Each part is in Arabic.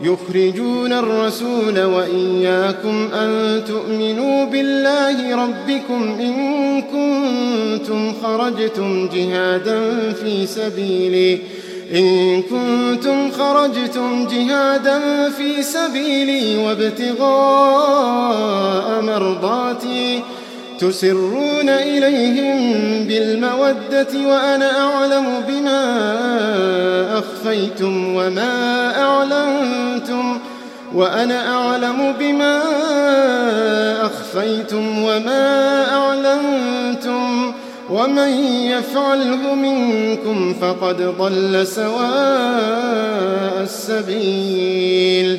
يخرجون الرسول وإياكم أن تؤمنوا بالله ربكم إن كنتم خرجتم جهادا في سبيلي إن كنتم خرجتم جهادا في سبيلي وابتغاء مرضاتي تسرون إليهم بالمودة وأنا أعلم بما أخفيتم وما أعلنتم وأنا أعلم بما أخفيتم وما أعلنتم ومن يفعله منكم فقد ضل سواء السبيل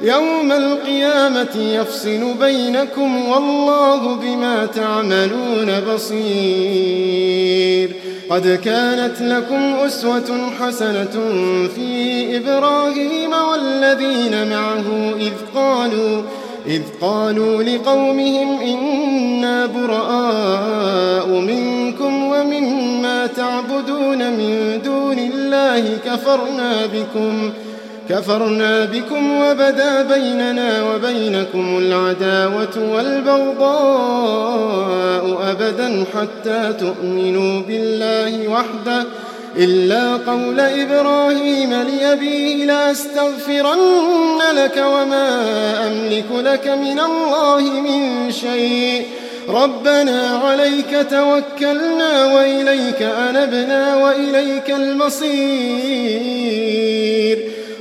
يوم القيامة يفصل بينكم والله بما تعملون بصير. قد كانت لكم أسوة حسنة في إبراهيم والذين معه إذ قالوا إذ قالوا لقومهم إنا براء منكم ومما تعبدون من دون الله كفرنا بكم. كفرنا بكم وبدا بيننا وبينكم العداوة والبغضاء أبدا حتى تؤمنوا بالله وحده إلا قول إبراهيم لأبيه لأستغفرن لك وما أملك لك من الله من شيء. ربنا عليك توكلنا وإليك أنبنا وإليك المصير.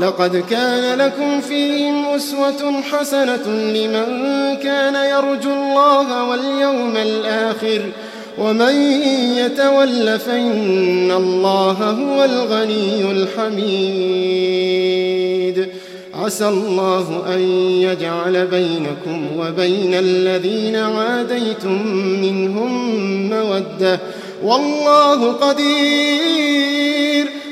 لقد كان لكم فيهم أسوة حسنة لمن كان يرجو الله واليوم الآخر ومن يتول فإن الله هو الغني الحميد. عسى الله أن يجعل بينكم وبين الذين عاديتم منهم مودة. والله قدير.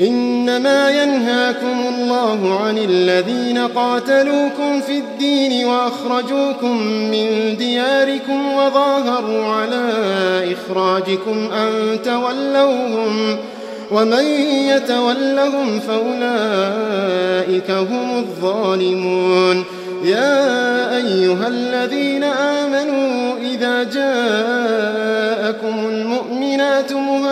إنما ينهاكم الله عن الذين قاتلوكم في الدين وأخرجوكم من دياركم وظاهروا على إخراجكم أن تولوهم ومن يتولهم فأولئك هم الظالمون. يا أيها الذين آمنوا إذا جاءكم المؤمنات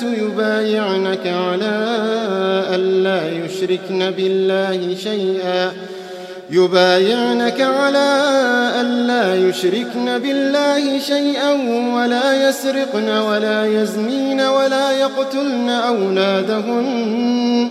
المؤمنات يبايعنك على ألا يشركن بالله شيئا. يبايعنك على ألا يشركن بالله شيئا ولا يسرقن ولا يزنين ولا يقتلن أولادهن.